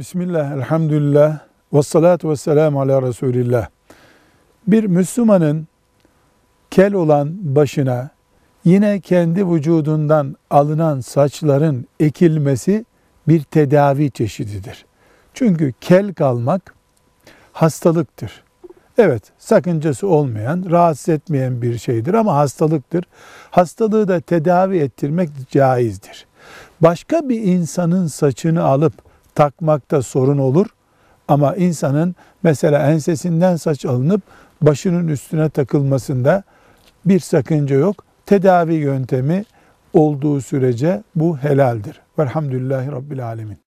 Bismillah, elhamdülillah, ve salatu ve selamu ala Resulillah. Bir Müslümanın kel olan başına yine kendi vücudundan alınan saçların ekilmesi bir tedavi çeşididir. Çünkü kel kalmak hastalıktır. Evet, sakıncası olmayan, rahatsız etmeyen bir şeydir ama hastalıktır. Hastalığı da tedavi ettirmek caizdir. Başka bir insanın saçını alıp takmakta sorun olur. Ama insanın mesela ensesinden saç alınıp başının üstüne takılmasında bir sakınca yok. Tedavi yöntemi olduğu sürece bu helaldir. Velhamdülillahi Rabbil Alemin.